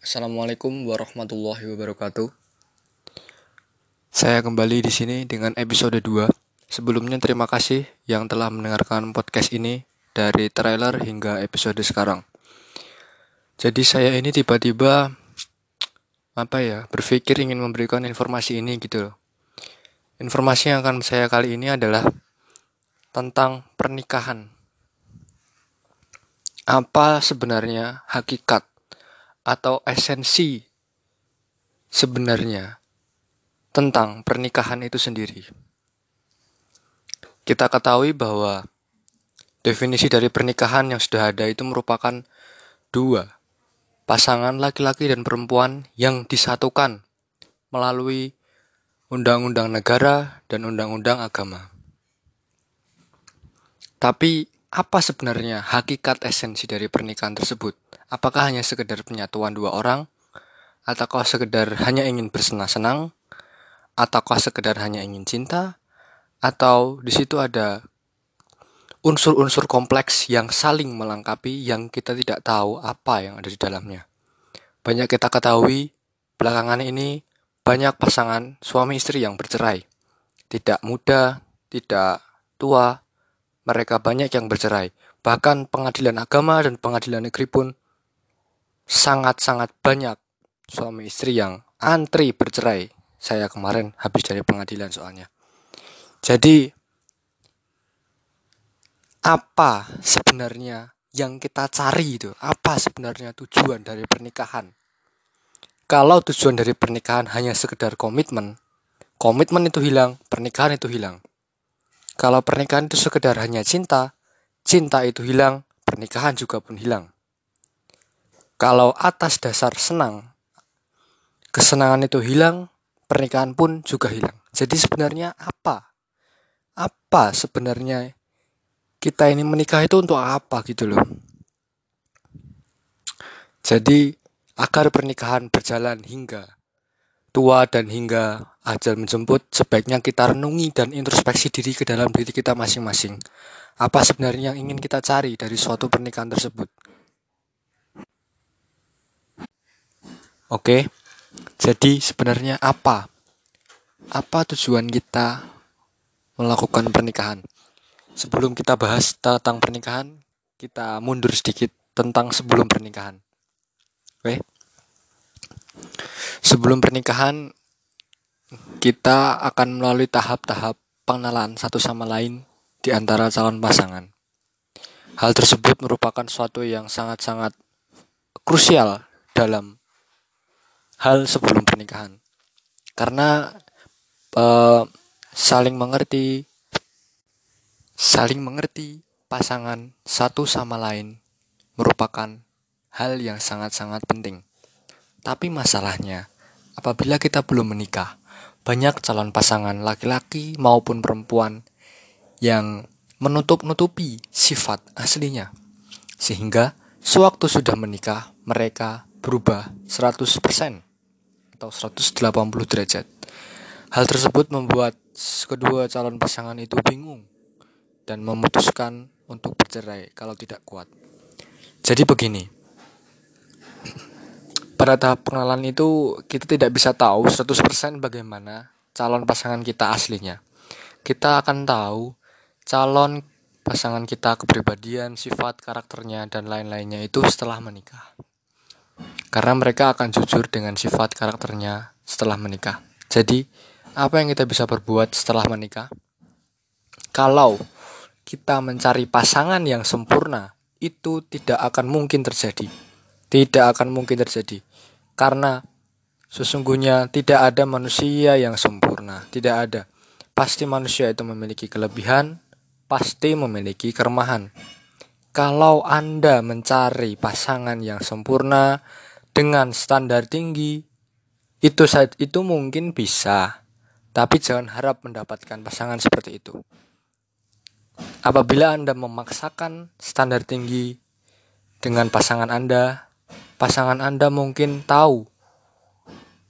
Assalamualaikum warahmatullahi wabarakatuh. Saya kembali di sini dengan episode 2. Sebelumnya terima kasih yang telah mendengarkan podcast ini dari trailer hingga episode sekarang. Jadi saya ini tiba-tiba apa ya, berpikir ingin memberikan informasi ini gitu loh. Informasi yang akan saya kali ini adalah tentang pernikahan. Apa sebenarnya hakikat atau esensi sebenarnya tentang pernikahan itu sendiri. Kita ketahui bahwa definisi dari pernikahan yang sudah ada itu merupakan dua pasangan laki-laki dan perempuan yang disatukan melalui undang-undang negara dan undang-undang agama. Tapi apa sebenarnya hakikat esensi dari pernikahan tersebut? Apakah hanya sekedar penyatuan dua orang? Ataukah sekedar hanya ingin bersenang-senang? Ataukah sekedar hanya ingin cinta? Atau di situ ada unsur-unsur kompleks yang saling melengkapi yang kita tidak tahu apa yang ada di dalamnya. Banyak kita ketahui belakangan ini banyak pasangan suami istri yang bercerai. Tidak muda, tidak tua, mereka banyak yang bercerai. Bahkan pengadilan agama dan pengadilan negeri pun sangat-sangat banyak suami istri yang antri bercerai. Saya kemarin habis dari pengadilan soalnya. Jadi apa sebenarnya yang kita cari itu? Apa sebenarnya tujuan dari pernikahan? Kalau tujuan dari pernikahan hanya sekedar komitmen, komitmen itu hilang, pernikahan itu hilang. Kalau pernikahan itu sekedar hanya cinta, cinta itu hilang, pernikahan juga pun hilang. Kalau atas dasar senang, kesenangan itu hilang, pernikahan pun juga hilang. Jadi sebenarnya apa? Apa sebenarnya kita ini menikah itu untuk apa gitu loh. Jadi agar pernikahan berjalan hingga tua dan hingga ajal menjemput, sebaiknya kita renungi dan introspeksi diri ke dalam diri kita masing-masing. Apa sebenarnya yang ingin kita cari dari suatu pernikahan tersebut? Oke, jadi sebenarnya apa? Apa tujuan kita melakukan pernikahan? Sebelum kita bahas tentang pernikahan, kita mundur sedikit tentang sebelum pernikahan. Oke. Sebelum pernikahan, kita akan melalui tahap-tahap pengenalan satu sama lain di antara calon pasangan. Hal tersebut merupakan suatu yang sangat-sangat krusial dalam hal sebelum pernikahan. Karena uh, saling mengerti saling mengerti pasangan satu sama lain merupakan hal yang sangat-sangat penting. Tapi masalahnya, apabila kita belum menikah, banyak calon pasangan laki-laki maupun perempuan yang menutup-nutupi sifat aslinya. Sehingga sewaktu sudah menikah, mereka berubah 100% atau 180 derajat. Hal tersebut membuat kedua calon pasangan itu bingung dan memutuskan untuk bercerai kalau tidak kuat. Jadi begini, pada tahap pengenalan itu kita tidak bisa tahu 100% bagaimana calon pasangan kita aslinya. Kita akan tahu calon pasangan kita kepribadian, sifat, karakternya, dan lain-lainnya itu setelah menikah. Karena mereka akan jujur dengan sifat karakternya setelah menikah. Jadi, apa yang kita bisa berbuat setelah menikah? Kalau kita mencari pasangan yang sempurna, itu tidak akan mungkin terjadi. Tidak akan mungkin terjadi karena sesungguhnya tidak ada manusia yang sempurna, tidak ada. Pasti manusia itu memiliki kelebihan, pasti memiliki kelemahan. Kalau Anda mencari pasangan yang sempurna dengan standar tinggi, itu itu mungkin bisa, tapi jangan harap mendapatkan pasangan seperti itu. Apabila Anda memaksakan standar tinggi dengan pasangan Anda, pasangan Anda mungkin tahu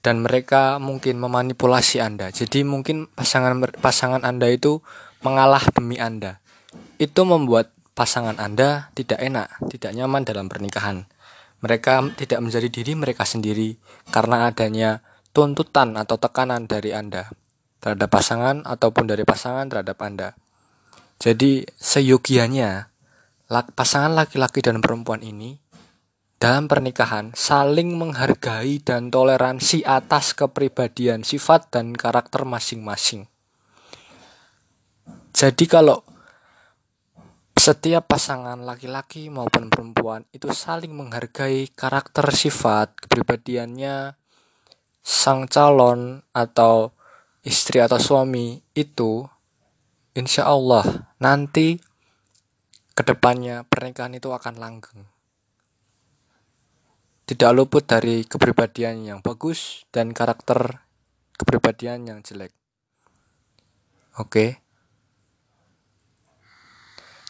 dan mereka mungkin memanipulasi Anda. Jadi mungkin pasangan pasangan Anda itu mengalah demi Anda. Itu membuat pasangan Anda tidak enak, tidak nyaman dalam pernikahan. Mereka tidak menjadi diri mereka sendiri karena adanya tuntutan atau tekanan dari Anda terhadap pasangan ataupun dari pasangan terhadap Anda. Jadi seyogianya pasangan laki-laki dan perempuan ini dalam pernikahan saling menghargai dan toleransi atas kepribadian, sifat dan karakter masing-masing. Jadi kalau setiap pasangan laki-laki maupun perempuan itu saling menghargai karakter sifat kepribadiannya sang calon atau istri atau suami itu insya Allah nanti ke depannya pernikahan itu akan langgeng tidak luput dari kepribadian yang bagus dan karakter kepribadian yang jelek oke.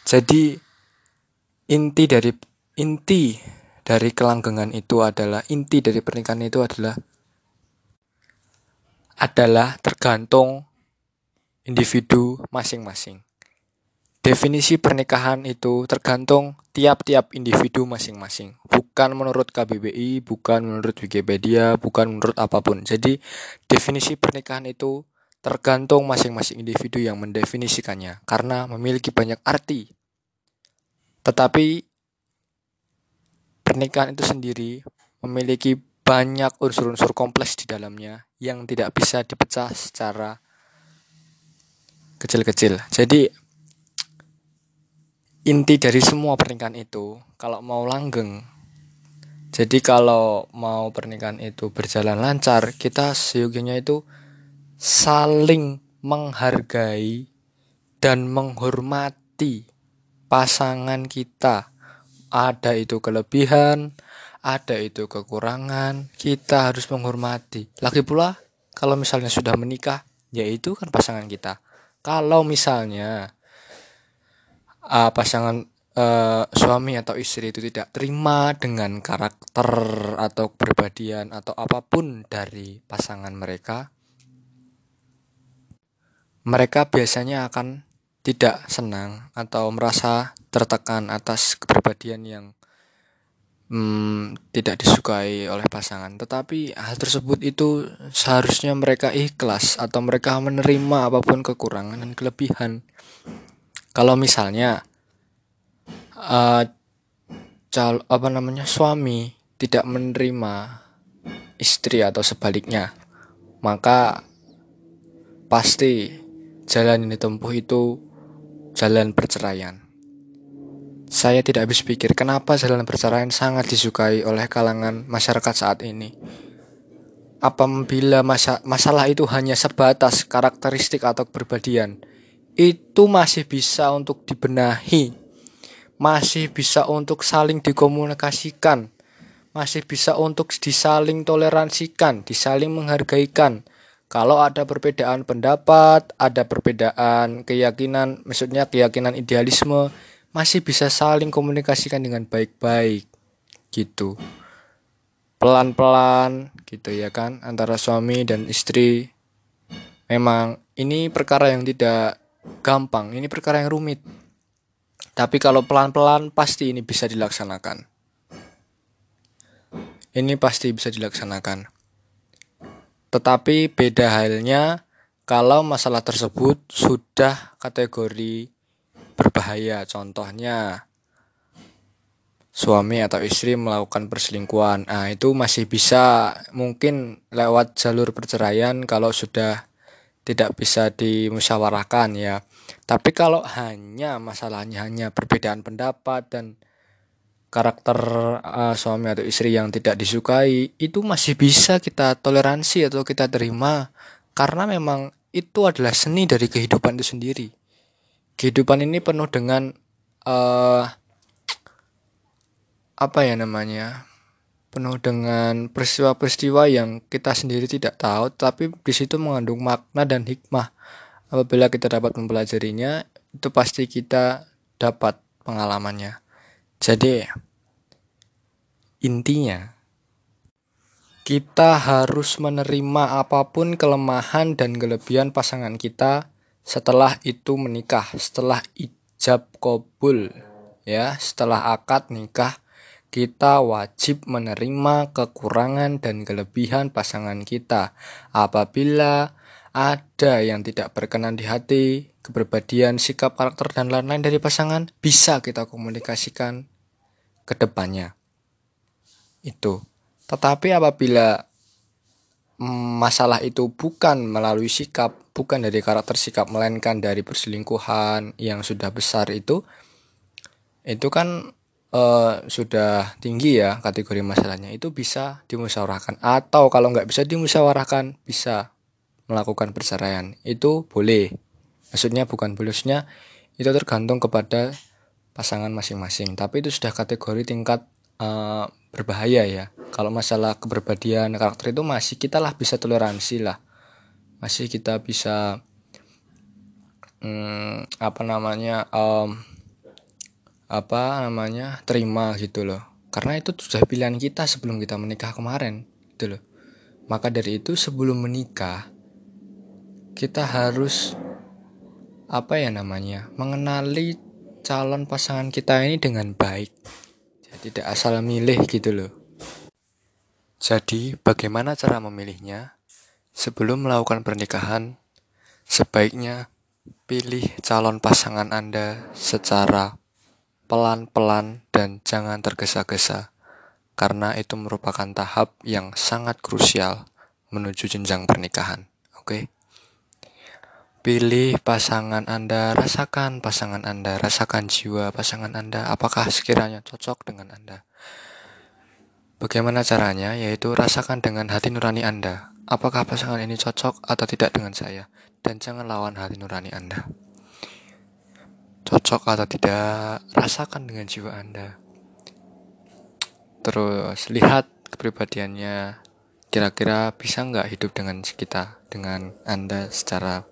Jadi inti dari inti dari kelanggengan itu adalah inti dari pernikahan itu adalah adalah tergantung individu masing-masing. Definisi pernikahan itu tergantung tiap-tiap individu masing-masing, bukan menurut KBBI, bukan menurut Wikipedia, bukan menurut apa pun. Jadi, definisi pernikahan itu tergantung masing-masing individu yang mendefinisikannya karena memiliki banyak arti tetapi pernikahan itu sendiri memiliki banyak unsur-unsur kompleks di dalamnya yang tidak bisa dipecah secara kecil-kecil. Jadi inti dari semua pernikahan itu kalau mau langgeng jadi kalau mau pernikahan itu berjalan lancar, kita seyogianya itu saling menghargai dan menghormati pasangan kita. Ada itu kelebihan, ada itu kekurangan, kita harus menghormati. Lagi pula, kalau misalnya sudah menikah, yaitu kan pasangan kita. Kalau misalnya uh, pasangan uh, suami atau istri itu tidak terima dengan karakter atau kepribadian atau apa pun dari pasangan mereka, mereka biasanya akan tidak senang atau merasa tertekan atas kepribadian yang hmm, tidak disukai oleh pasangan. Tetapi hal tersebut itu seharusnya mereka ikhlas atau mereka menerima apa pun kekurangan dan kelebihan. Kalau misalnya uh, cal apa namanya suami tidak menerima istri atau sebaliknya, maka pasti jalan ini tempuh itu jalan perceraian. Saya tidak habis pikir kenapa jalan perceraian sangat disukai oleh kalangan masyarakat saat ini. Apabila masa masalah itu hanya sebatas karakteristik atau kepribadian, itu masih bisa untuk dibenahi, masih bisa untuk saling dikomunikasikan, masih bisa untuk disaling toleransikan, disaling menghargaikan, kalau ada perbedaan pendapat, ada perbedaan keyakinan, maksudnya keyakinan idealisme, masih bisa saling komunikasikan dengan baik-baik gitu. Pelan-pelan gitu ya kan antara suami dan istri. Memang ini perkara yang tidak gampang, ini perkara yang rumit. Tapi kalau pelan-pelan pasti ini bisa dilaksanakan. Ini pasti bisa dilaksanakan. Tetapi beda halnya kalau masalah tersebut sudah kategori berbahaya. Contohnya suami atau istri melakukan perselingkuhan. Nah, itu masih bisa mungkin lewat jalur perceraian kalau sudah tidak bisa dimusyawarahkan ya. Tapi kalau hanya masalahnya hanya perbedaan pendapat dan karakter uh, suami atau istri yang tidak disukai itu masih bisa kita toleransi atau kita terima karena memang itu adalah seni dari kehidupan itu sendiri. Kehidupan ini penuh dengan uh, apa ya namanya? Penuh dengan peristiwa-peristiwa yang kita sendiri tidak tahu tapi di situ mengandung makna dan hikmah. Apabila kita dapat mempelajarinya, itu pasti kita dapat pengalamannya. Jadi intinya kita harus menerima apa pun kelemahan dan kelebihan pasangan kita setelah itu menikah, setelah ijab kabul ya, setelah akad nikah kita wajib menerima kekurangan dan kelebihan pasangan kita. Apabila ada yang tidak berkenan di hati, kepribadian, sikap, karakter, dan lain-lain dari pasangan, bisa kita komunikasikan ke depannya. Itu. Tetapi apabila masalah itu bukan melalui sikap, bukan dari karakter sikap, melainkan dari perselingkuhan yang sudah besar itu, itu kan uh, sudah tinggi ya kategori masalahnya itu bisa dimusyawarahkan. Atau kalau nggak bisa dimusyawarahkan bisa melakukan perceraian. Itu boleh. Maksudnya bukan bolusnya itu tergantung kepada pasangan masing-masing. Tapi itu sudah kategori tingkat uh, berbahaya ya. Kalau masalah keberbadian karakter itu masih kita lah bisa toleransi lah. Masih kita bisa hmm, apa namanya um, apa namanya terima gitu loh. Karena itu sudah pilihan kita sebelum kita menikah kemarin gitu loh. Maka dari itu sebelum menikah kita harus apa ya namanya mengenali calon pasangan kita ini dengan baik. Jadi tidak asal milih gitu loh. Jadi bagaimana cara memilihnya? Sebelum melakukan pernikahan sebaiknya pilih calon pasangan Anda secara pelan-pelan dan jangan tergesa-gesa, karena itu merupakan tahap yang sangat krusial menuju jenjang pernikahan. Oke, pilih pasangan Anda, rasakan pasangan Anda, rasakan jiwa pasangan Anda, apakah sekiranya cocok dengan Anda. Bagaimana caranya? Yaitu rasakan dengan hati nurani Anda. Apakah pasangan ini cocok atau tidak dengan saya? Dan jangan lawan hati nurani Anda cocok atau tidak rasakan dengan jiwa Anda. Terus lihat kepribadiannya. Kira-kira bisa nggak hidup dengan kita dengan Anda secara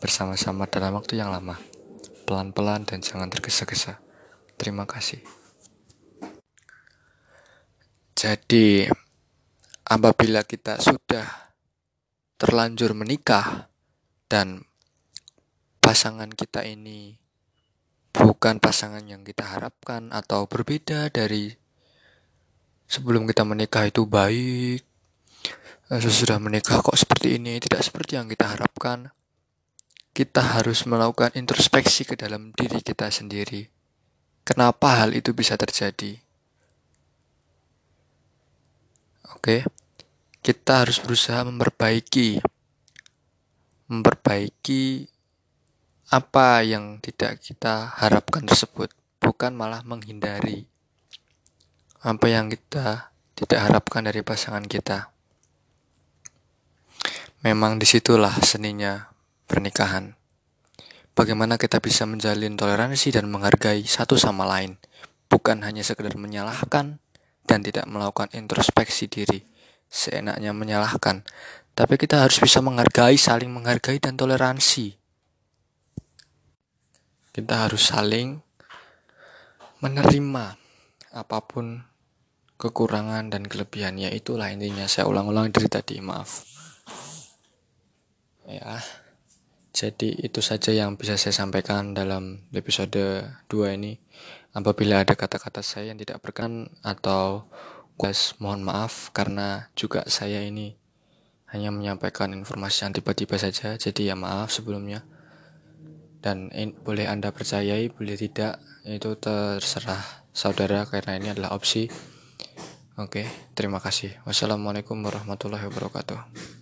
bersama-sama dalam waktu yang lama? Pelan-pelan dan jangan tergesa-gesa. Terima kasih. Jadi apabila kita sudah terlanjur menikah dan pasangan kita ini bukan pasangan yang kita harapkan atau berbeda dari sebelum kita menikah itu baik eh, sesudah menikah kok seperti ini tidak seperti yang kita harapkan. Kita harus melakukan introspeksi ke dalam diri kita sendiri. Kenapa hal itu bisa terjadi? Oke kita harus berusaha memperbaiki memperbaiki apa yang tidak kita harapkan tersebut, bukan malah menghindari apa yang kita tidak harapkan dari pasangan kita. Memang di situlah seninya pernikahan. Bagaimana kita bisa menjalin toleransi dan menghargai satu sama lain, bukan hanya sekedar menyalahkan dan tidak melakukan introspeksi diri, seenaknya menyalahkan, tapi kita harus bisa menghargai, saling menghargai dan toleransi kita harus saling menerima apa pun kekurangan dan kelebihannya itulah intinya. Saya ulang-ulang dari tadi maaf. Ya jadi itu saja yang bisa saya sampaikan dalam episode 2 ini. Apabila ada kata-kata saya yang tidak berkenan atau guys mohon maaf karena juga saya ini hanya menyampaikan informasi yang tiba-tiba saja. Jadi ya maaf sebelumnya dan in, boleh Anda percayai, boleh tidak, itu terserah saudara karena ini adalah opsi. Oke, terima kasih. Wassalamualaikum warahmatullahi wabarakatuh.